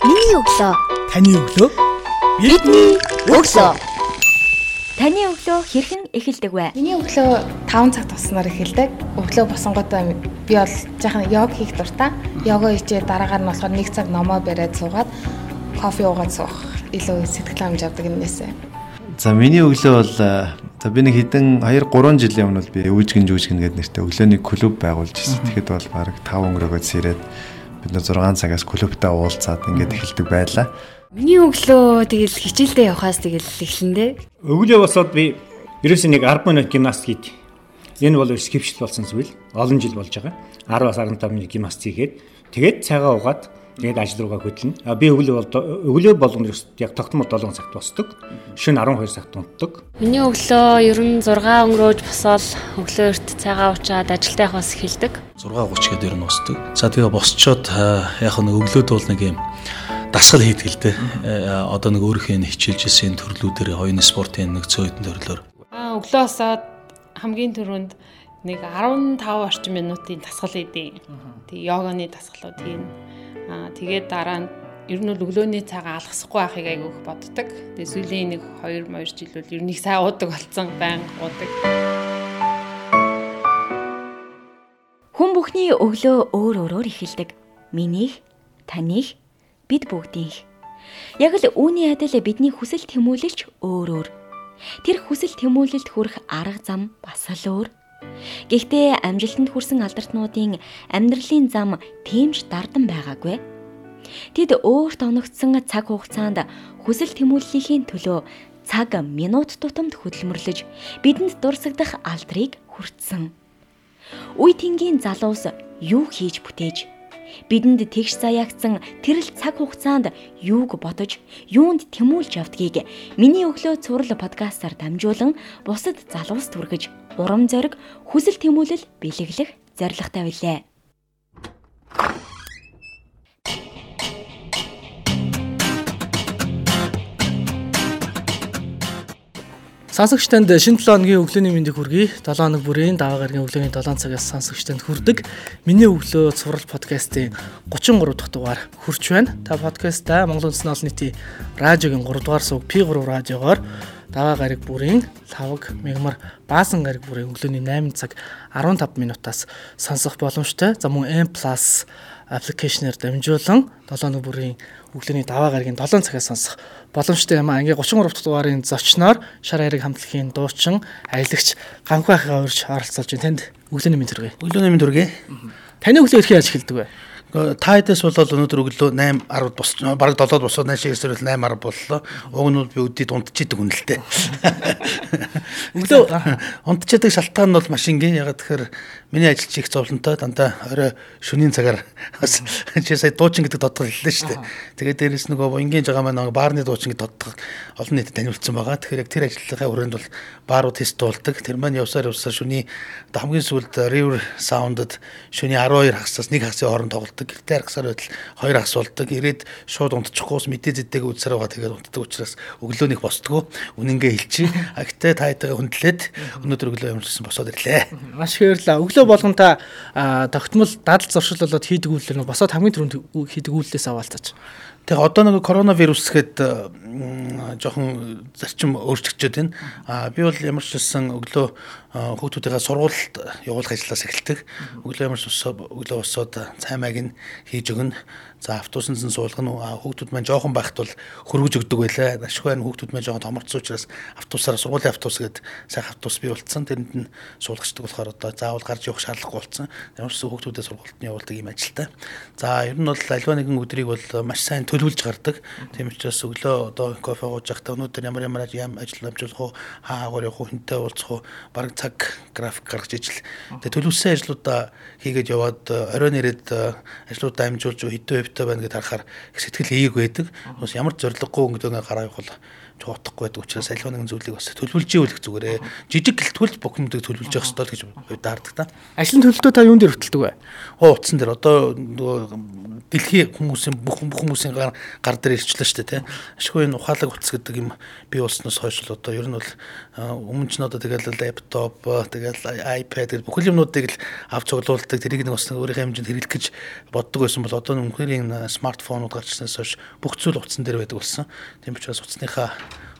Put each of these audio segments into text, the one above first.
Миний өглөө. Таны өглөө. Бидний өглөө. Таны өглөө хэрхэн эхэлдэг вэ? Миний өглөө 5 цаг туснаар эхэлдэг. Өглөө босонготой би бол жаахан йог хийх дуртай. Йога хийжээ дараагаар нь болохоор 1 цаг номоо бариад суугаад кофе уугаад суух илүү сэтгэл хангамж авдаг юмнээсээ. За миний өглөө бол за би нэг хэдэн 2 3 жилийн өмнө бол би үүжгэн жүжгэн гэдэг нэртэй өглөөний клуб байгуулж ирсэн. Тэгэхэд бол баг 5 өнгөрөөгөө сэрээд бид нэ 6 цагаас клубтаа уулзаад ингээд эхэлдэг байлаа. Миний өглөө тэгэл хичээлдээ явхаас тэгэл эхлэндээ. Өглөө босоод би ерөөсөө нэг 10 минут гимнастик хийд. Энэ бол скипшл болсон зүйл. Олон жил болж байгаа. 10-аас 15 минут гимнастик хийгээд тэгээд цайгаа угаад тэгээд ажил руугаа хөдлөнө. А би өглөө бол өглөө болгоно яг тогтмол 7 цагт босдог. Шөнө 12 цагт унтдаг. Миний өглөө ер нь 6 өнгөрөөж босоод өглөө эрт цайгаа уучаад ажилдаа явахаас эхэлдэг. 6:30 гээд ер нь босдог. За тэгээ босчоод яг нэг өглөөд бол нэг юм дасгал хийдэг л дээ. Одоо нэг өөрийнхөө хичээлжсэн төрлүүдээр хоёрын спортын нэг цөөхөн төрлөөр. Аа өглөө босоод хамгийн түрүүнд нэг 15 орчим минутын дасгал хийдэг. Тэгээ йоганы дасгалууд хийн. Аа тэгээд дараа нь ер нь өглөөний цагаа алгасахгүй байхыг айгүйх боддог. Тэгээ сүүлийн нэг 2 2 жил бол ер нь их сайн уудаг болсон, байнга уудаг. Хүн бүхний өглөө өөр өөрөөр эхэлдэг. Минийх, таних, бид бүгдийнх. Яг л үүний адил бидний хүсэл тэмүүлэлч өөр өөр. Тэр хүсэл тэмүүлэлд хүрэх арга зам бас л өөр. Гэхдээ амжилтанд хүрсэн алдартнуудын амьдралын зам тэмж дардан байгаагүй. Тэд өөрт оногдсон цаг хугацаанд хүсэл тэмүүллийн төлөө цаг минут тутамд хөдөлмөрлөж бидэнд дурсагдах алдрыг хүртсэн. Үе тэнгийн залуус юу хийж бүтээж бидэнд тэгш заяагцсан тэрл цаг хугацаанд юуг бодож, юунд тэмүүлж явдгийг миний өглөө цуврал подкастаар дамжуулан бусад залуус түргэж, урам зориг, хүсэл тэмүүлэл бэлэглэх зорилготой билээ. Сонсогч танд шинэ 7 өдрийн өглөөний мэндийг хүргэе. 7 хоног бүрийн даваа гарагийн өглөөний 7 цагаас сонсогч танд хүрдэг. Миний өглөө цуврал подкастын 33 дахь дугаар хүрч байна. Та подкастаа Монгол Үндэсний олон нийтийн радиогийн 3 дугаар сувг P3 радиогоор даваа гараг бүрийн лавг мегмар баасан гараг бүрийн өглөөний 8 цаг 15 минутаас сонсох боломжтой. За мөн M+ аппликейшнээр дамжуулан 7 хоног бүрийн өглөөний даваа гарагийн 7 цагаас сонсох боломжтой юм а. Ингээ 33 дахь дугаарын зочноор шар хариг хамтлагийн дуучин аялагч ганхуу ахыгаа урьж оролцуулж байна. Танд өглөөний мэнд хүргэе. Өглөөний мэнд хүргэе. Таны өглөө хэрхэн яаж эхэлдэг вэ? Та хэдээс бол өнөөдөр өглөө 8 10 бос бараг 7-д босоод наашаа ирсээр 8 10 боллоо. Уг нь би өдөрт унтчихдаг дээ. Өглөө унтчихдаг шалтгаан нь бол машингийн ягаад тэгэхээр миний ажил чих зовлонтой дандаа орой шөнийн цагаар бас чи сая дуучин гэдэг додгол хэллээ шүү дээ. Тэгээд дээрэс нөгөө ингийн жагаа маань баарны дуучин гэдэг додгол олон нийтэд таниулсан байгаа. Тэгэхээр яг тэр ажлынхаа хүрээнд бол баарууд тест дуулдаг. Тэр маань явсаар явсаар шөнийн хамгийн сүүлд river sound-д шөнийн 12 хагасаас 1 хагасын хооронд тоглолт болдог. Гэртээ харгасаар байтал хоёр хас болдог. Ирээд шууд унтчихгүйс мэдээ зэдэг үдсээр байгаа тэгээд унтдаг учраас өглөөнийх босдгоо. Үнэнгээ хэлчих. А гэтээ та хэдгээ хүндлээд өнөөдөр өглөө юмжсэн босоод ирлээ. Маш их баярлалаа. Өглөө болгон та тогтмол дадал зуршил болоод хийдэг үйлдэл нь босоод хамгийн түрүүнд хийдэг үйлдэлээс аваалтаач. Тэгээ одоо нэг коронавирус гэхэд жоохон зарчим өөрчлөгдөж байна. А би бол ямар ч хэлсэн өглөө хүүхдүүдийнхээ сургуульд явуулах ажлаас эхэлдэг. Өглөө ямар ч өглөө босоод цаймаг нь хийж өгнө. За автобусанд нь суулгана. Хүүхдүүд маань жоохон байхад бол хөргөж өгдөг байлаа. Ашгүй нь хүүхдүүд маань жоохон томорцсон учраас автобусаар сургуулийн автобус гээд сайхан автобус бий болцсон. Тэрэнд нь суулгачдаг болохоор одоо заавал гарч явах шаардлагагүй болцсон. Ямар ч хүүхдүүдэд сургуульд нь явуулдаг юм ажилтай. За ер нь бол альва нэгэн өдрийг бол маш сайн төлөвлөж гардаг. Тийм учраас өглөө одоо кофе ууж явахдаа өнөөдөр ямар ямар ажил амжуулах уу, хаагаар явах уу, хинтээ уулзах уу, баг цаг график гаргаж ижил. Тэгээ төлөвлөсөн ажлуудаа хийгээд яваад оройн ирээд ажлуудаа амжуулж хэдэн хувьтай байна гэдээ харахаар их сэтгэл ээг байдаг. Бас ямар зориггүй өнгөдөө гараа явах чуудахгүй байдаг учраас аливаа нэгэн зүйлийг бас төлөвлөж ивэл их зүгээрээ жижиг гэлтгүүл бүх юмдыг төлөвлөж явах л гэж хувьдаардаг та. Ажлын төлөлтөө та юун дээр хөтэлдэг вэ? Оо утсан дээр одоо нөгөө дэлхийн хүмүүсийн бүх хүмүүсийн гар гар дээр ирчлээ шүү дээ тий. Ашгүй энэ ухаалаг утас гэдэг юм бий болсноос хойш л одоо ер нь бол өмнө нь одоо тэгэл лаптоп тэгэл iPad гэл бүхэл юмнуудыг л авч цуглуулдаг. Тэрийг нэг бас өөрийнхөө хэмжээнд хэрэглэх гэж боддог байсан бол одоо энэ смартфонууд гарчснаас хойш бүх зүйл утсан дээр байдаг болсон. Тийм учраас утасныхаа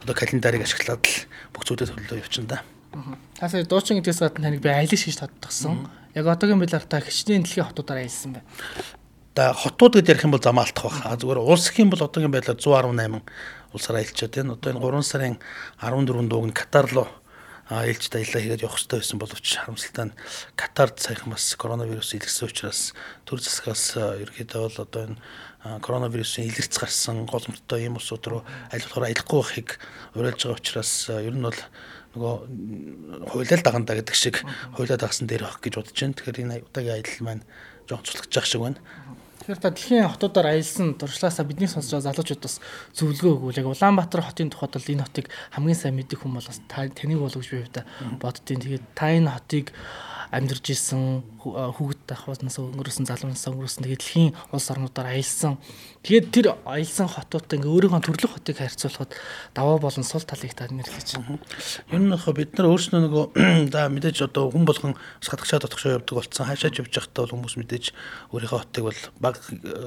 одоо календарыг ашиглаад л бүх зүйлээ төлөө явчихна да. Тасаа дуучин гэдгээс гадна таныг би айлш гэж тодтогсон. Яг одоогийн байдлаар та хичнээн дэлхийн хотуудаар аялсан байна. За хотууд гэдээ ярих юм бол зам алдах байх. Зүгээр улс гэх юм бол одоогийн байдлаар 118 улсаар аялчаад байна. Одоо энэ 3 сарын 14-нд дууг нь Катар руу ээлжид аялаа хийгээд явах хэрэгтэй байсан боловч харамсалтай нь Катард саяхан бас коронавирус илэрсэн учраас төр засгаас ерөөдөө бол одоо энэ коронавирусын илэрц гарсан голомттой ийм улсууд руу аль болохоор аялахгүй байхыг уриалж байгаа учраас ер нь бол нөгөө хуйлал дагандаа гэдэг шиг хуйлаа дагсан дээр авах гэж бодож байна. Тэгэхээр энэ удаагийн аялал маань жоон цуцлагдчих шиг байна. Тэгэхээр та дэлхийн хотуудаар аялсан туршлаасаа бидний сонсож байгаа залуучууд бас зөвлөгөө өгвөл яг Улаанбаатар хотын тухайд бол энэ хотыг хамгийн сайн мэдих хүн бол бас таныг болов гэж би хувьдаа боддtiin. Тэгээд та энэ хотыг амьдарч исэн хүүхэд ахваснаас өнгөрөөсөн залуунаас өнгөрөөсөн тэгээд дэлхийн улс орнуудаар аялсан. Тэгээд тэр аялсан хотуудтай ингээ өөрийнхөө төрлөх хотыг харьцуулахад даваа болон сул талыг та нэрлэж байна. Ер нь яг бид нар өөрснөө нөгөө за мэдээж одоо хүн болгон садагчаа дотгошоо явдаг болсон. Хаашаач явж байхдаа бол хүмүүс мэдээж өөрийнхөө хотыг бол баг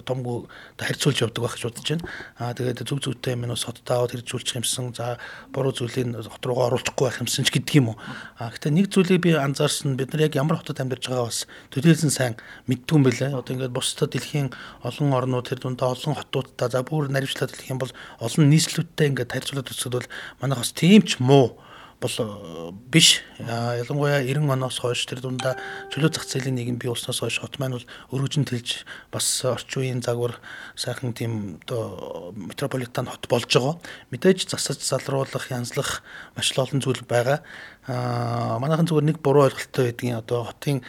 томгүй харьцуулж явдаг байх гэж бодож байна. Аа тэгээд зүг зүгтэй минь бас хоттой аваад хэрэгжүүлчих юмсан. За буруу зүйлийг хот руугаа оруулахгүй байх юмсан ч гэдэг юм уу. Аа гэхдээ нэг зүйлийг би анзаарсан бид нар яг ямар хотод амьдарч байгаа бас төдийлсөн сайн мэддэг юм байлаа. Одоо ингээд бусдад дэлхийн олон орнууд тэр дундаа олон хотуудтай за бүр наривчлаад хэлэх юм бол олон нийслэлүүдтэй ингээд харьцуулаад үзэхэд бол манайх бас тийм ч муу бол э, биш. Ялангуяа 90 оноос хойш тэр дундаа чөлөө зах зээлийн нийгэм бий болсноос хойш хот маань бол өргөжин тэлж бас орчин үеийн загвар сайхан тийм одоо метрополитен хот болж байгаа. Мэдээж засаж залруулах, янзлах маш олон зүйл байгаа. Манайхан зүгээр нэг буруу ойлголттой байдгийн одоо хотын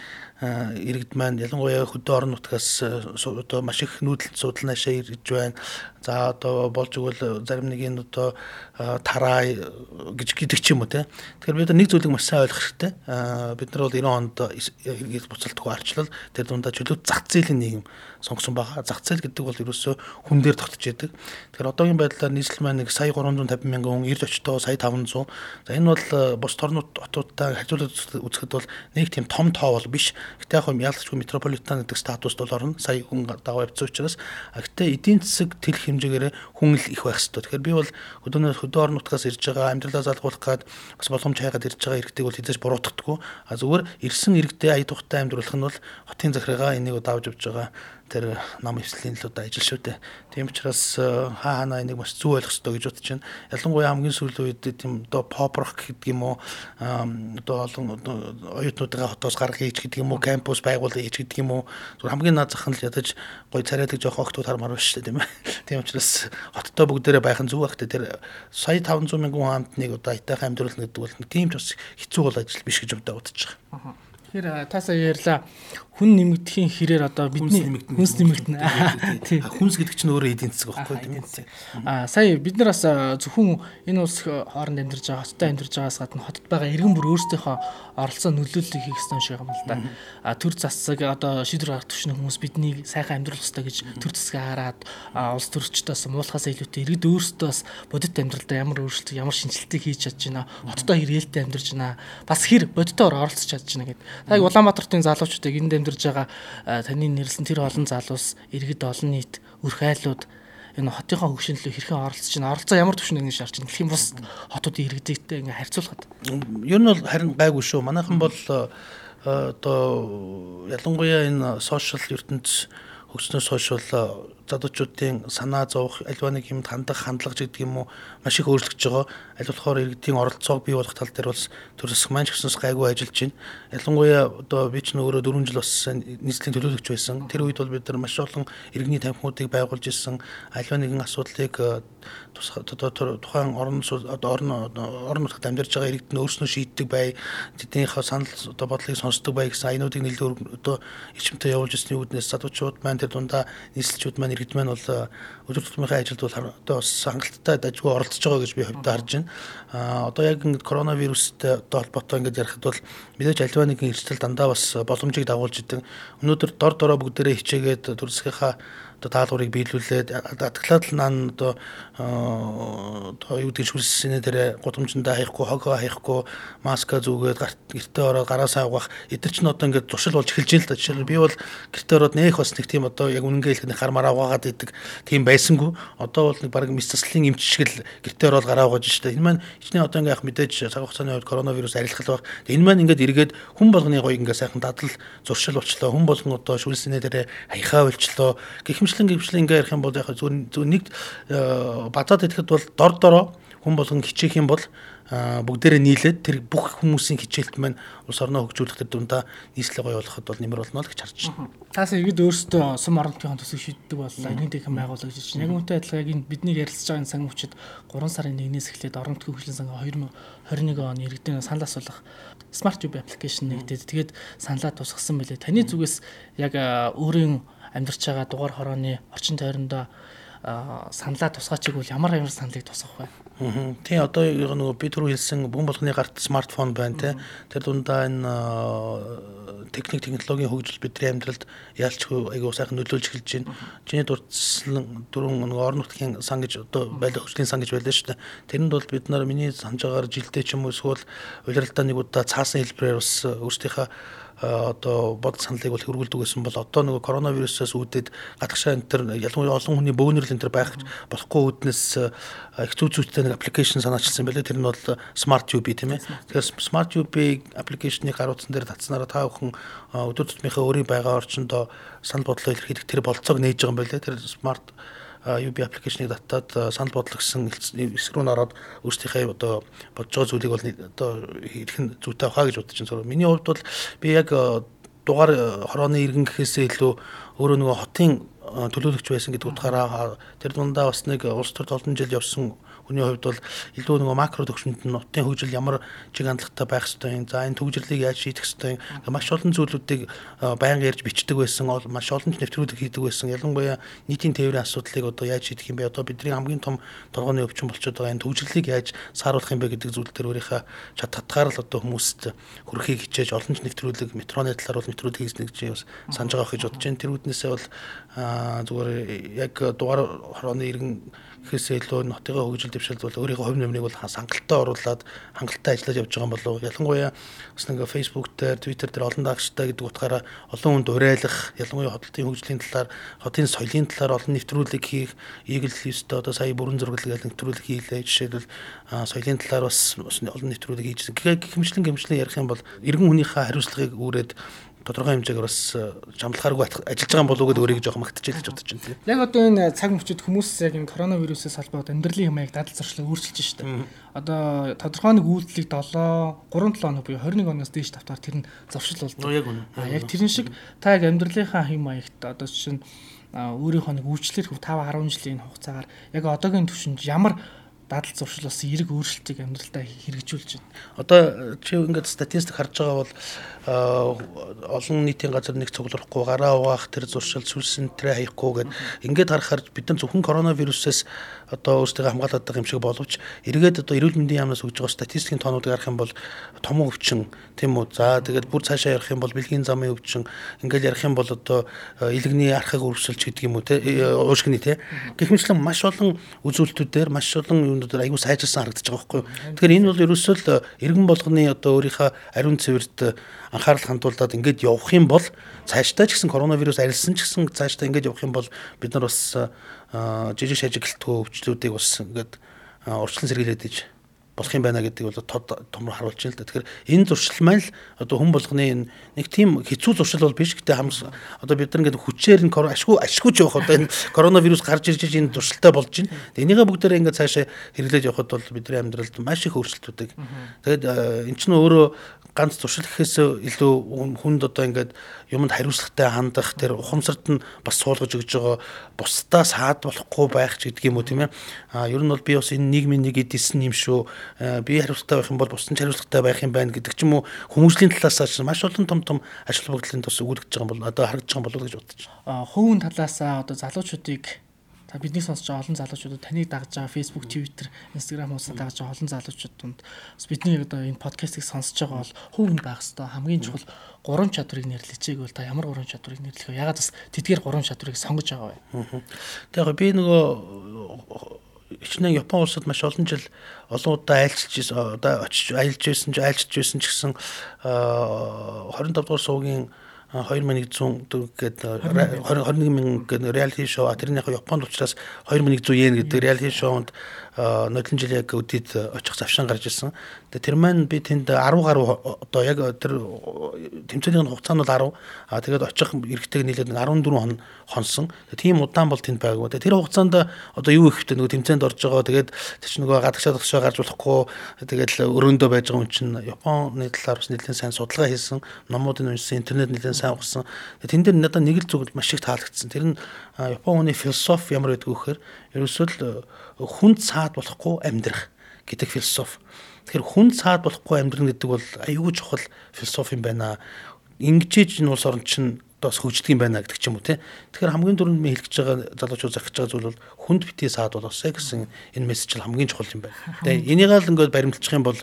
иргэд маань ялангуяа хөдөө орон нутгаас одоо маш их нүүдэлт судал наашаа ирж байна. За одоо болж игэл зарим нэг нь одоо тараа гэж гэдэг ч юм уу те. Тэгэхээр бид нэг зүйлийг маш сайн ойлгох хэрэгтэй. Бид нар бол 90 онд иргэд буцалтгүй арчлал тэр дундаа чөлөө зах зээлийн нийгэм сонгосон байгаа. Зах зээл гэдэг бол ерөөсөө хүн дээр тогтож яадаг. Тэгэхээр одоогийн байдлаар нийслэл маань нэг сая 350 мянган хүн ирж очтоо сая 500. За энэ бол э, бус орнууд хотуудтай хажуулаад үзэхэд бол нэг тийм том тоо бол биш. Гэтэ яг хөө ялцгүй метрополитен гэдэг статуст бол орно. Сая хүн дагав явцсан учраас. Гэтэ эдийн засаг тэр хэмжээгээр хүн л их байх хэрэгтэй. Тэгэхээр би бол өдөөнөөс хөдөө орон нутгаас ирж байгаа амьдралаа залгуулах гад бас боломж хайгаад ирж байгаа иргэдэг бол хизээж буруутгахгүй. А зүгээр ирсэн иргэдээ ая тухтай амьдруулах нь бол хотын захиргаа энийг удаавж авч байгаа тэр нам эвслийн төлөө ажил шүү дээ. Тийм учраас э, хаа ханаа энийг маш зөв ойлгох хэрэгтэй гэж бодож байна. Ялангуяа хамгийн сүүлийн үед тийм одоо pop rock гэдэг юм уу одоо олон оюутнуудаа хотоос гаргах хийж гэдэг юм уу кампус байгуулах хийж гэдэг юм уу зөв хамгийн наад зах нь л ядаж гой царайдаг жоох охтууд хармаар байна шүү дээ тийм ээ. Тийм учраас хоттой бүгдээрээ байх нь зөв байх тэр сая 500 мянган хамтныг одоо айтайхан амьдруулна гэдэг бол тийм ч бас хэцүү бол ажил биш гэж бодож байгаа. Тэгэхээр таасаа ярьла хүн нэмэгдэхийн хэрээр одоо бидний хүнс нэмэгдэнэ. Тийм. Хүнс гэдэг чинь өөрөө эдийн засаг байхгүй тийм үү? Аа сая бид нар бас зөвхөн энэ улс хооронд амьдарч байгаа хоттой амьдарч байгаас гадна хотод байгаа иргэн бүр өөрсдийнхөө оролцоо нөлөөллийг хийх ёстой шиг юм л да. Аа төр засаг одоо шийдвэр гаргах төвшний хүмүүс бидний сайхан амьдрах ёстой гэж төр засгаа хараад улс төрчдөөс муулахаас илүүтэй иргэд өөрсдөө бас бодит амьдралдаа ямар өөрчлөлт ямар шинжилтийг хийж чадж байна. Хоттой хэрэгэлтэй амьдарч байна. Бас хэр бодитоор оролцож чадж байна гэдэг. Та Улаанбаатартын залуучуудыг энд амьдарч байгаа таны нэрлсэн тэр олон залуус иргэд олон нийт өрх айлууд энэ хотынхоо хөгжинлөө хэрхэн оролцож байна? Оролцоо ямар төвшөнд ингэ шаарч байна? Дэлхийн бус хотуудын иргэдтэй ингэ харьцуулахад. Ер нь бол харин гайгүй шүү. Манайхан бол одоо ялангуяа энэ сошиал ертөнц хөгжснөөс хойш бол задуучуудын санаа зовх альва нэг юмд хандах хандлага гэдэг юм уу маш их өөрчлөгдөж байгаа. Аль болохоор иргэдийн оролцоог бий болгох тал дээр бол төр засаг маань ч гэсэнс гайгүй ажиллаж байна. Ялангуяа одоо би ч нөөрөө 4 жил бас нийслэлийн төлөөлөгч байсан. Тэр үед бол бид нар маш олон иргэний тамхинуудыг байгуулж ирсэн. Альва нэгэн асуудлыг тухайн орон орон орон нутагт амьдарч байгаа иргэд нь өөрснөө шийддэг бай. Тэднийхээ санал одоо бодлыг сонсдог бай гэсэн аянуудыг нэлээд одоо ичмтэй явуулж ирсний үүднээс задуучууд маань тэр дундаа нийслэлчүүд маань иргэд маань бол өдөр тутмынхаа ажилд бол одоо бас хангалттай дажгүй оролцож байгаа гэж би хувьдаа харж байна. Аа одоо яг ингэ коронавирустэй холбоотой ингэж ярихад бол мэдээж альва нэгэн эрсдэл дандаа бас боломжийг дагуулж идэг. Өнөөдөр дор дороо бүгдээрээ хичээгээд төрөлсгийнхаа одоо даалгаврыг биелүүлээд атгалаад л наан одоо одоо юу гэдэг шүлсэний дээр гудамжиндаа хаяхгүй хогоо хаяхгүй маска зүгээд гэртээ ороод гараасаа угаах эдгээр чинь одоо ингээд зуршил болж эхэлж байна л да. Жишээлбэл би бол гэртээ ороод нэх бас нэг тийм одоо яг үнэнгээ хэлэх хар мараа угаагаад идэг тийм байсангүй. Одоо бол нэг баг мис заслын эмч шиг л гэртээ ороод гараа угааж штэ. Энэ маань хичнээн одоо ингээд мэдээж цаг хугацааны үед коронавирус арилгал баг. Энэ маань ингээд эргээд хүн болгоны гоё ингээд сайхан дадал зуршил болчлоо. Хүн болгон одоо шүлсэний дээр хаяхаа болчлоо. Гэхмэчлэн гэвчлэн ингээд ярих юм бол яг зөв нэг базаад идэхэд бол дор дороо хүн болгон хичээх юм бол бүгдээрээ нийлээд тэр бүх хүмүүсийн хичээлт маань улс орноо хөгжүүлэх тэр дундаа нийслэл гоё болоход бол нэмэр болно л гэж харж байна. Таас иргэд өөрсдөө сум оронтын төсөв шийддэг боллоо. Энийн дэхэн байгуулах гэж чинь. Яг үүнтэй адилхан яг энэ бидний ярилцж байгаа сангийн хүчит 3 сарын 1-ээс эхлээд оронтын хөгжлийн сангаа 2021 оны иргэдийн санал асуулах Smart UB application нэгдээд тэгээд саналаа тусгасан байлээ. Таны зүгээс яг өөрийн амьдарч байгаа дугаар хорооны орчин тойрондоо саналаа тусгаач игвэл ямар ямар саналыг тусгах вэ? Аа. Тий одоо нөгөө би түрүү хэлсэн бүхэн болгоны гарт смартфон байна те. Тэр дундаа энэ техник технологийн хөгжил бидний амьдралд яалчгүй айгуу сайхан нөлөөлж эхэлж байна. Чиний дурдсан дөрөв нөгөө орон нутгийн сан гэж одоо байлаа хөгжлийн сан гэж байлаа шүү дээ. Тэрэнд бол бид нар миний санаж байгаагаар жилдээ ч юм уу эсвэл удирдалтаа нэг удаа цаасан хэлбэрээр бас өөрсдийнхээ одоо бодол саналыг бол хөргүүлдэг гэсэн бол одоо нөгөө коронавирусаас үүдээд гадагшаа энэ төр ялангуяа олон хүний бөөнөрлөн төр байх болохгүй үүднээс их зүй зүйтэй нэг аппликейшн санаачилсан байлээ тэр нь бол Smart UB тийм ээ. Тэгэхээр Smart UB аппликейшнийг гаруудсан дээр татснараа та бүхэн өдөр тутмынхаа өөрийн байгаа орчиндөө санал бодлоо илэрхийлэх тэр болцоог нээж байгаа юм байлээ. Тэр Smart UB аппликейшнийг татаад санал бодлого гэсэн эсрэг рүү ороод өөрсдийнхээ одоо бодж байгаа зүйлийг бол одоо нь зүйтэй хаа гэж бодож байна. Миний хувьд бол би яг дугаар хорооны иргэн гэхээсээ илүү өөрөө нөгөө хотын төлөөлөгч байсан гэдэг утгаараа тэр дундаа бас нэг улс төрд олон жил явсан Хүний хувьд бол илүү нөгөө макро төвшөнд нь нутгийн хөгжил ямар чиг хандлагатай байх ёстой юм. За энэ төвжирлийг яаж шийдэх ёстой юм. Маш олон зүйлүүдийг байнга ярьж бичдэг байсан. Маш олон нэвтрүүлэг хийдэг байсан. Ялангуяа нийтийн тээврийн асуудлыг одоо яаж шийдэх юм бэ? Одоо бидний хамгийн том толгойн өвчин болчиход байгаа энэ төвжирлийг яаж сааруулах юм бэ гэдэг зүйл дээр өөрийнхөө чад татгаар л одоо хүмүүст хүрхийг хичээж олон нэвтрүүлэг метроны талаар бол нэвтрүүлэг хийснэ гэж бас санаж байгаа гэж бодож байна. Тэр үднээсээ бол зүгээр яг дугаар хорооны иргэн гэхээсээ илүү нотыгоо хөгжил дэвшилд бол өөрийнхөө хувь нэмрийг бол хангалттай оруулаад хангалттай ажиллаж явж байгаа болов ялангуяа бас нэг Facebook дээр Twitter дээр олон даагчтай гэдэг утгаараа олон хүнд урайлах ялангуяа хотын хөгжлийн талаар хотын соёлын талаар олон нэвтрүүлэг хийх Eagle List одоо сая бүрэн зураглал гэх нэвтрүүлэг хийлээ жишээлбэл соёлын талаар бас олон нэвтрүүлэг хийжсэн. Гэхдээ гихмшлэн гэмшлэн ярих юм бол иргэн хүнийхээ хариуцлагыг үүрээд тодорхой хэмжээгээр бас жамлахааргүй э, ажиллаж байгаа болов уу гэдэг өөрийг жоохон магтчихъя гэж бодож байна. Яг одоо энэ цаг мөчид хүмүүс яг энэ коронавирусээс холбоотой амьдралын хэмээг дадал зуршлыг өөрчилж байна шүү дээ. Одоо тодорхой нэг үйлдэлийг 7 3 7 хоног буюу 21 оноос дээш тавтаар тэр нь зуршил болдог. Яг үнэ. Яг тэрэн шиг та яг амьдралынхаа хэм маягт одоо чинь өөрийнхөө нэг үйлчлэр хөв 5 10 жилийн хугацаагаар яг одоогийн түвшинд ямар дадал зуршил бас эерэг өөрчлөлтийг амьдралдаа хэрэгжүүлж байна. Одоо чи ингээд статистик харж байгаа бол олон нийтийн газар нэг цуглахгүй гараа угаах тэр зуршил сүлсэн тэрэ хаяхгүй гэд ингээд харахаар бид нар зөвхөн коронавирусээс одоо өөрсдөө хамгаалаад байгаа юм шиг боловч эргээд одоо эрүүл мэндийн яамнаас өгж байгаа статистикийн тоонуудыг харах юм бол том өвчин тийм үү. За тэгээд бүр цаашаа ярих юм бол бэлгийн замын өвчин ингээд ярих юм бол одоо илэгний архаг өрөвсөлч гэдэг юм уу те уушгины те гэх мэтлэн маш олон үзүүлэлтүүдээр маш олон юмнуудаар аягүй сайжирсан харагдаж байгаа байхгүй. Тэгэхээр энэ бол ерөөсөө л иргэн болгоны одоо өөрийнхөө ариун цэвэрт анхаарал хандуулад ингээд явах юм бол цаашдаа ч гэсэн коронавирус арилсан ч гэсэн цаашдаа ингээд явах юм бол бид нар бас жижиг шажиглалтгүй өвчлүүдийг бас ингээд урьдчилан сэргийлээд иж болох юм байна гэдгийг бол тод томор харуулж байна л да. Тэгэхээр энэ зуршил маань л одоо хүн болгоны нэг тийм хэцүү зуршил бол биш гэдэг хамс одоо бид нар ингээд хүчээр нь ашгүй ашгүйч явах одоо энэ коронавирус гарч ирж энэ зуршилтай болж байна. Энийгээ бүгдээрээ ингээд цаашаа хэрэглэж явхад бол бидний амьдралд маш их өөрчлөлтүүдийг. Тэгээд эн чинь өөрөө ганц туршил гэхээс илүү хүнд одоо ингээд юмд хариуцлагатай хандах тэр ухамсарт нь бас суулгаж өгж байгаа бусдаа саад болохгүй байх ч гэдэг юм уу тийм ээ. А ер нь бол би бас энэ нийгмийн нэг эдисэн юм шүү. Би хариуцлагатай байх юм бол бусдын хариуцлагатай байх юм байна гэдэг ч юм уу. Хүмүүжлийн талаас ч маш олон том том ажил бүгдлийн тус өгүүлж байгаа юм бол одоо харагдаж байгаа болов уу гэж бодож байна. Хувийн талаас одоо залуучуудыг та бидний сонсож байгаа олон залуучуудад таныг дагж байгаа Facebook, Twitter, Instagram хуудасаар дагж байгаа олон залуучууд донд бас бидний одоо энэ подкастыг сонсож байгаа бол хувь байх хэвээр хамгийн чухал гурван чадварыг нэрлэжээг бол та ямар гурван чадварыг нэрлэх вэ? Ягаад бас тэдгээр гурван чадварыг сонгож байгаа вэ? Тэгэхээр би нөгөө хичнээн Япон улсад маш олон жил олон удаа айлчилж одоо очиж аялж байсан ч айлчилж байсан ч гэсэн 25 дугаар суугийн 2100 гэдэг 21 мянган гэдэг реалити шоу. Тэрний яг Японд учраас 2100 йен гэдэг реалити шоунд нодлон жил яг өдөрт очих завшаан гарч ирсэн. Тэгээ тэр маань би тэнд 10 гаруй одоо яг тэр тэмцээний хугацаа нь бол 10. А тэгээд очих эргэтэйг нийлээд 14 хон хонсон. Тийм удаан бол тэнд байгаагүй. Тэр хугацаанд одоо юу ихтэй нөгөө тэмцээнд орж байгаа. Тэгээд чинь нөгөө гадагшаа тагшаа гарч болохгүй. Тэгээд өрөөндөө байж байгаа юм чинь Японы талаар бас нэлээд сайн судалгаа хийсэн. Номуудыг уншсан, интернет нэлээд сайн ухсан. Тэн дээр надад нэг л зүйл маш их таалагдсан. Тэр нь Японы философи ямар байдг вэ гэхээр ерөөсөө л хүн цаад болохгүй амьдрах гэдэг философи. Тэгэхээр хүн цаад болохгүй амьдрах гэдэг бол аюул чухал философи юм байна. Ингэжээж энэ улс орн чинь бас хөгждөг юм байна гэдэг ч юм уу те. Тэгэхээр хамгийн түрүүнд ми хэлж байгаа залуучууд зархиж байгаа зүйл бол хүнд битгий саад болгосоо гэсэн энэ мессеж хамгийн чухал юм байна. Тэгээ энийг л ингээд баримтлах юм бол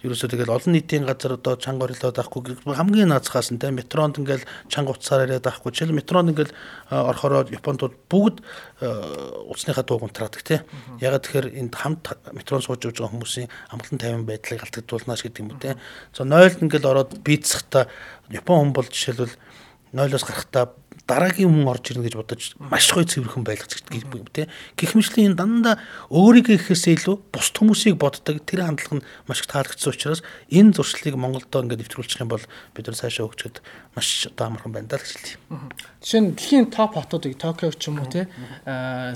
ерөөсөө тэгэл олон нийтийн газар одоо чанга орилоод авахгүй хамгийн наацхаас нь те метронд ингээл чанга уцаар яриад авахгүй. Жишээл метронд ингээл орохороо Японд бүгд уцсныхаа дууг унтраадаг те. Ягаад тэгэхээр энд хамт метрон сууж байгаа хүмүүсийн амгалан тайван байдлыг алдагдуулнаас гэдэг юм үү те. За 0-д ингээл ороод бийцсахта Япон хүн бол жишээлбэл 0-оос гарахтаа дараагийн хүн орж ирнэ гэж бодож маш гоё цэвэрхэн байлгач гэдэг юм те. Гэх мэтлийн дандаа өөрийгөө ихээсээ илүү бусд хүмүүсийг боддог тэр хандлага нь маш их таалагдсан учраас энэ зуршлыг Монголдо ингээд нэвтрүүлчих юм бол бид нар цаашаа хөгжөөд маш одоо амархан байна даа гэж хэлье. Жишээ нь дэлхийн топ хотуудыг Токио ч юм уу те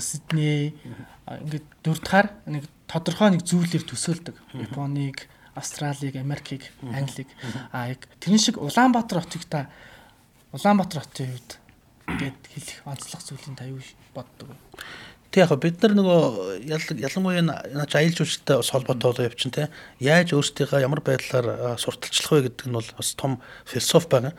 Сидней ингээд дөрөвдүгээр нэг тодорхой нэг зүйлээр төсөөлдөг. Японыг Австралиг, Америкийг, Англиг а яг тэрэн шиг Улаанбаатар хотыг та Улаанбаатар хотын хувьд гэд хэлэх онцлог зүйлийн та юу боддог? Тэг яг бид нар нөгөө ялангуяа наач аялал жуулчтай бас холбоотой явчин те яаж өөрсдийнхөө ямар байдлаар сурталчлах вэ гэдэг нь бол бас том философи байна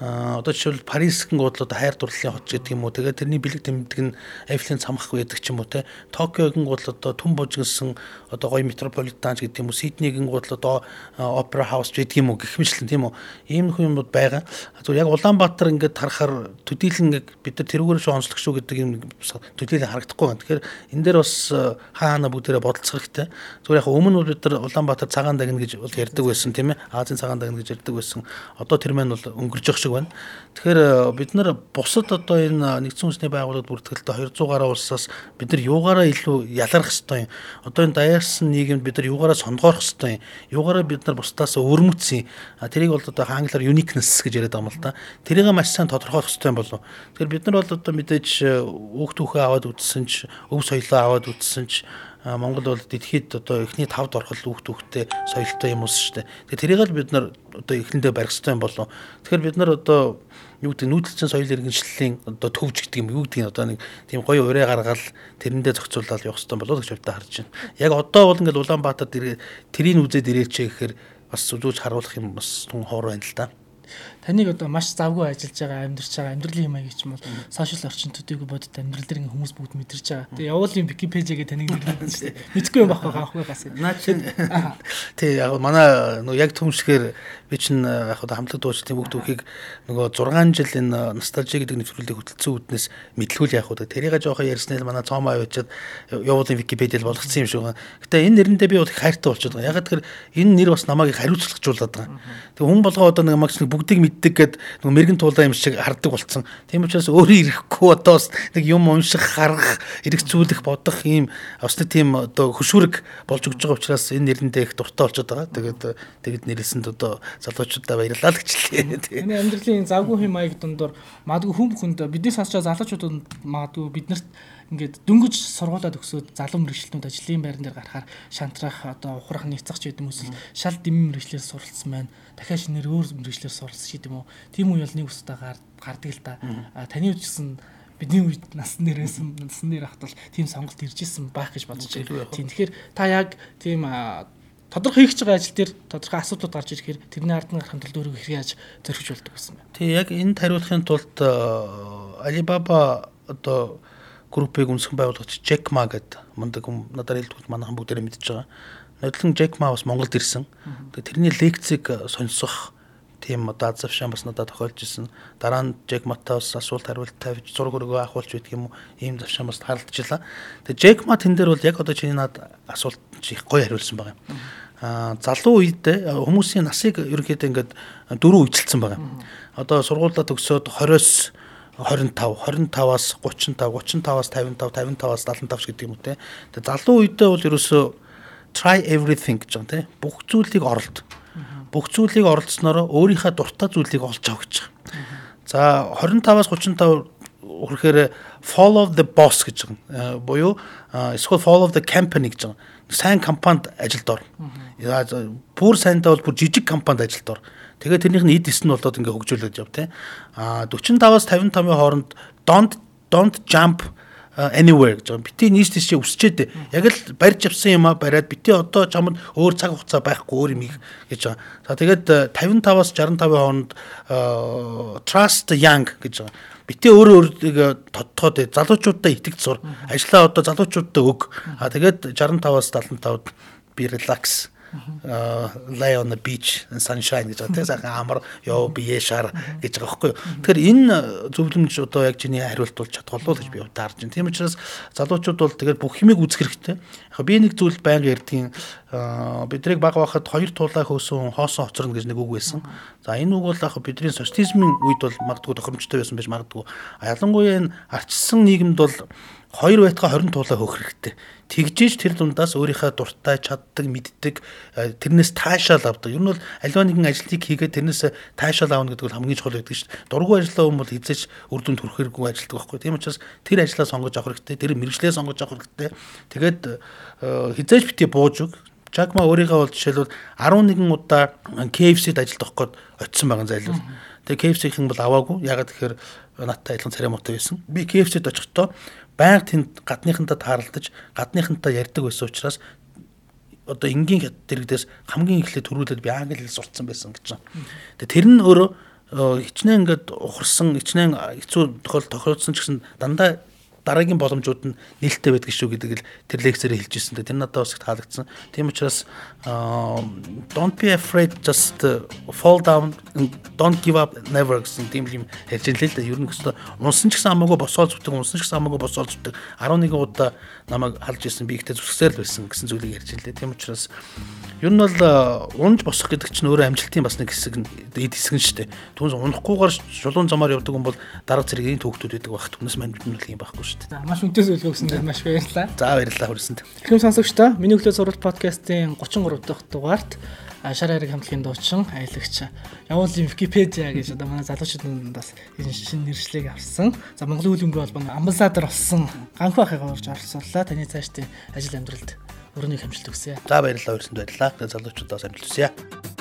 одоо жишээл Парис гэн гол одоо хайр дурлалын хот гэдэг юм уу? Тэгээд тэрний бэлэг тэмдэг нь Эйфелийн цамхаг байдаг ч юм уу те? Токиогийн гол одоо түн бужигнсан одоо гоё метрополитан гэдэг юм уу? Сиднейгийн гол одоо опера хаус гэдэг юм уу? Гэх мэтлэн тийм үү? Ийм хүн юмуд байгаа. Зүгээр яг Улаанбаатар ингээд харахаар төдийлөн бид нар тэрүүгээр шүү онцлог шүү гэдэг юм төдийлөн харагдахгүй байна. Тэгэхээр энэ дээр бас хаана бүгдээрээ бодолцох хэрэгтэй. Зүгээр яг өмнө бид нар Улаанбаатар цагаан дагна гэж бол ярьдаг байсан тийм ээ? Азийн цагаан дагна гэж ярьдаг байсан. Одоо тэр маань бол өнгөрж явах шиг байна. Тэгэхээр э, бид нар бусад одоо энэ нэгдсэн үндэсний байгууллагад бүртгэлтэй 200 гаруй улсаас бид нар юугаараа илүү ялгарх хэвтэй юм. Одоо энэ даяарсан нийгэмд бид нар юугаараа сонгоорох хэвтэй юм. Юугаараа бид нар бусдаас өөрмөцсөн. Тэрийг бол одоо англиар uniqueness гэж яриад байгаа юм л да. Тэрийг маш сайн тодорхойлох хэвтэй болов. Тэгэхээр бид нар бол одоо мэдээж өөх түүхээ аваад үтсэн ч өв соёлоо аваад үтсэн ч Монгол бол дэлхийд одоо эхний тавд орхол хүүхд хүүхдтэй соёлтой юм уус шүү дээ. Тэгээ тэрийг л бид нар одоо эхлэндээ барих хэрэгтэй юм болов. Тэгэхээр бид нар одоо юу гэдэг нүүдэлчин соёл иргэншлийн одоо төвж гэдэг юм юу гэдэг нь одоо нэг тийм гоё ураа гаргаал тэрэндээ зохицуулаад явах хэрэгтэй болоо гэж бодож харж байна. Яг одоо бол ингээд Улаанбаатар тэрийг үзээд ирээч гэхээр бас зүзүүж харуулах юм бас тун хоор байна л да таныг одоо маш завгүй ажиллаж байгаа амьдрч байгаа амьдралын юм аяг ч юм бол сошиал орчин төдийгүй бодит амьдрал дээр ингээ хүмүүс бүгд мэдэрч байгаа. Тэгээ явуулын Википедиагээ таныг нэрлэдэг шүү дээ. Мэдгүй юм багхгүй хаахгүй бас. Наа чи тий яг манай нөгөө яг төмсгэр би чинь яг одоо хамтлаг дуучлалын бүгд түүхийг нөгөө 6 жил энэ ностальжи гэдэг нэвтрүүлгийг хөтөлсөн үднэс мэдлгүүл яг одоо тэрийг жоохон ярьснээр манай цоомоо авчиад явуулын Википедиал болгоцсон юм шиг байна. Гэтэ энэ нэрэндээ би бол их хайртай болчиход байгаа. Ягаад тэгэхээр энэ нэр бас намайг хариуцлагажуулаад байгаа. Тэг хүн болгоо одоо нэг магч бүгдийг мэддэг гэд нэг мэрэгэн туулаа юм шиг хардаг болцсон. Тийм учраас өөрөө ирэхгүй одоо бас нэг юм унших, харах, эргэцүүлэх, бодох ийм бас нэг тийм одоо хөшүүрэг болж өгч байгаа учраас энэ нэрэндээ их дуртай болчиход байгаа. Тэгээд тэгэд нэрэлсэнд одоо залуучуудаа баярлалаа л гэжлээ. Миний амьдралын завгүй хэм маяг дундор магадгүй хүн бүхэнд бидний сонсож байгаа залуучуудад магадгүй биднэрт ингээд дөнгөж сургуулаад өгсөд залуу мэрэгчлэнүүд ажлын байран дээр гарахаар шантрах одоо ухрах нийцах ч гэдэг юм эсвэл шал дэмэн мэрэгчлэр суралцсан байна. Дахиад шинээр өөр мэрэгчлэр суралцсан гэдэг юм уу. Тим үе бол нэг устаа гардаг л да. Таны үед гэсэн бидний үед насны нэрээс насны нэр ахтал тийм сонголт ирж исэн байх гэж бодож байна. Тийм тэгэхээр та яг тийм тодорхой хийж байгаа ажил дээр тодорхой асуудлууд гарч ирэхээр тэрний ард нь гарахын тулд өөрийгөө хэрэг яаж зоригч болдог гэсэн байна. Тий яг энд хариулахын тулд Alibaba одоо группийг үнсгэн байгуулагч Jack Ma гэдэг мундаг хүн надад хэлдэггүй манайхан бүгдээрээ мэдж байгаа. Нодлон Jack Ma бас Монголд ирсэн. Тэрний лекцийг сонсох тийм одоо азавшаан бас надад тохиолж исэн. Дараа нь Jack Ma-тай бас асуулт хариулт тавьж зураг өргөө ахуулж байдаг юм уу? Ийм завшаан бас харалтжлаа. Тэгээ Jack Ma тэн дээр бол яг одоо чиний над асуулт их гоё хариулсан байгаа юм. Аа залуу үед хүмүүсийн насыг ерөнхийдөө ингээд дөрөв үжилсэн байгаа. Одоо сургуулаа төгсөөд 20-оос 25 25-аас 35 35-аас 55 55-аас 75 гэдэг юм уу те. Тэгээ залуу үедээ бол ерөөсөө try everything гэж байгаа те. Бүх зүйлийг оролт. Бүх зүйлийг оролцсноор өөрийнхөө дуртай зүйлийг олж авах гэж байгаа. За 25-аас 35 үрхээр follow the boss гэж байгаа. Буюу эсвэл follow the company гэж байгаа. Сайн компанид ажилд ор. Бүр сайндаа бол бүр жижиг компанид ажилд ор. Тэгээд тэрнийх нь эд эс нь болоод ингээ хөгжүүлээд яв те. А 45-аас 55-ын хооронд don't don't jump anywhere гэж байгаа. Бити нийс тийшээ өсчээд яг л барьж авсан юм а бариад бити одоо чамд өөр цаг хугацаа байхгүй өөр юм гэж байгаа. За тэгээд 55-аас 65-ын хооронд trust young гэж байгаа. Бити өөрөө өөрийгөө тодтоод залуучуудаа итгэж сур. Ажлаа одоо залуучуудаа өг. А тэгээд 65-аас 75-д би relax lay on the beach and sunshine гэж байгаа тийм сайхан амар ёо бие шар гэж байгаа байхгүй. Тэгэхээр энэ зөвлөмж одоо яг чиний хариулт болж чадхолоо гэж би удаа харж байна. Тийм учраас залуучууд бол тэгээд бүх юмыг үзэх хэрэгтэй. Яг би нэг зүйл байнга ярьдгийн бидрийг баг байхад хоёр тулаа хөөсөн хоосон хоцорно гэж нэг үг байсан. За энэ үг бол яг бидний социализмын үед бол магадгүй тохиромжтой байсан байж магадгүй. Ялангуяа энэ арчсан нийгэмд бол хоёр байтга 20 туулаа хөөх хэрэгтэй. Тэгжээж тэр дундаас өөрийнхөө дуртай, чаддаг, мэддэг тэрнээс таашаал авдаг. Ер нь бол аливаа нэгэн ажлыг хийгээд тэрнээс таашаал аавна гэдэг бол хамгийн чухал байдаг шүү дээ. Дургүй ажиллаа хүмүүс хизээч үр дүнд хүрэх хэрэггүй ажилладаг байхгүй. Тийм учраас тэр ажлаа сонгож авах хэрэгтэй. Тэр мэрэгчлээ сонгож авах хэрэгтэй. Тэгээд хизээч бити бууж өг. Чакма өөрийгөө бол жишээлбэл 11 удаа KFC-д ажиллах гээд очисон байгаа зайлвал. Тэгээ KFC-ийн бол аваагүй. Ягаад гэхээр надтай адилхан царай мотой байсан. Би KFC-д очихдоо байнга тэнд гадныхантаа тааралдаж гадныхантаа ярьдаг байсан учраас одоо энгийн дэрэгдээс хамгийн эхлээд төрүүлээд би англи хэл сурцсан байсан гэж байна. Тэгээ тэр нь өөрөө хичнээн ингээд ухарсан, хичнээн хэцүү тохиол тохиолдсон ч гэсэн дандаа дараагийн боломжууд нь нээлттэй байдаг шүү гэдэг л тэр лекцээр хэлж ирсэн. Тэр надад бас их таалагдсан. Тийм учраас don't be afraid just fall down don't give up never гэсэн тийм юм ярьж илээ л да. Ер нь гэсэн унсан ч гэсэн хамаагүй босоол зүтдэг, унсан ч гэсэн хамаагүй босоол зүтдэг. 11 удаа намайг халж ирсэн би ихтэй зүсгсээр л байсан гэсэн зүйлийг ярьж илээ. Тийм учраас ер нь бол унж босох гэдэг чинь өөрөө амжилтын бас нэг хэсэг эд хэсэг нь шүү дээ. Түнс унахгүйгээр шулуун замаар явдаг хүн бол дарга зэргийн төвхтүүд байдаг байх. Түнэс мань бид нэг юм байхгүй шүү дээ. Маш үнэтэй зөвлөгөө өгсөнд маш баярлалаа. За баярлалаа хүрсэнд. Хэрэв сонсогчдоо миний өглөө сурвалж подкастын 33 дахь дугаарт шар хайрыг хамтлагийн дуучин аялагч явуулын Википедиа гэж одоо манай залуучуудын бас энэ шинэ нэршлиг авсан. За Монголын хөлбөмбөгийн холбооны амбассадор болсон ганх байхыг орж оролцууллаа. Таны цаашдын ажил амьдралд өрөөний хэмжилт өгсөе. За баярлалаа өрсөнд баярлалаа. Залуучуудаас амжилт хүсье.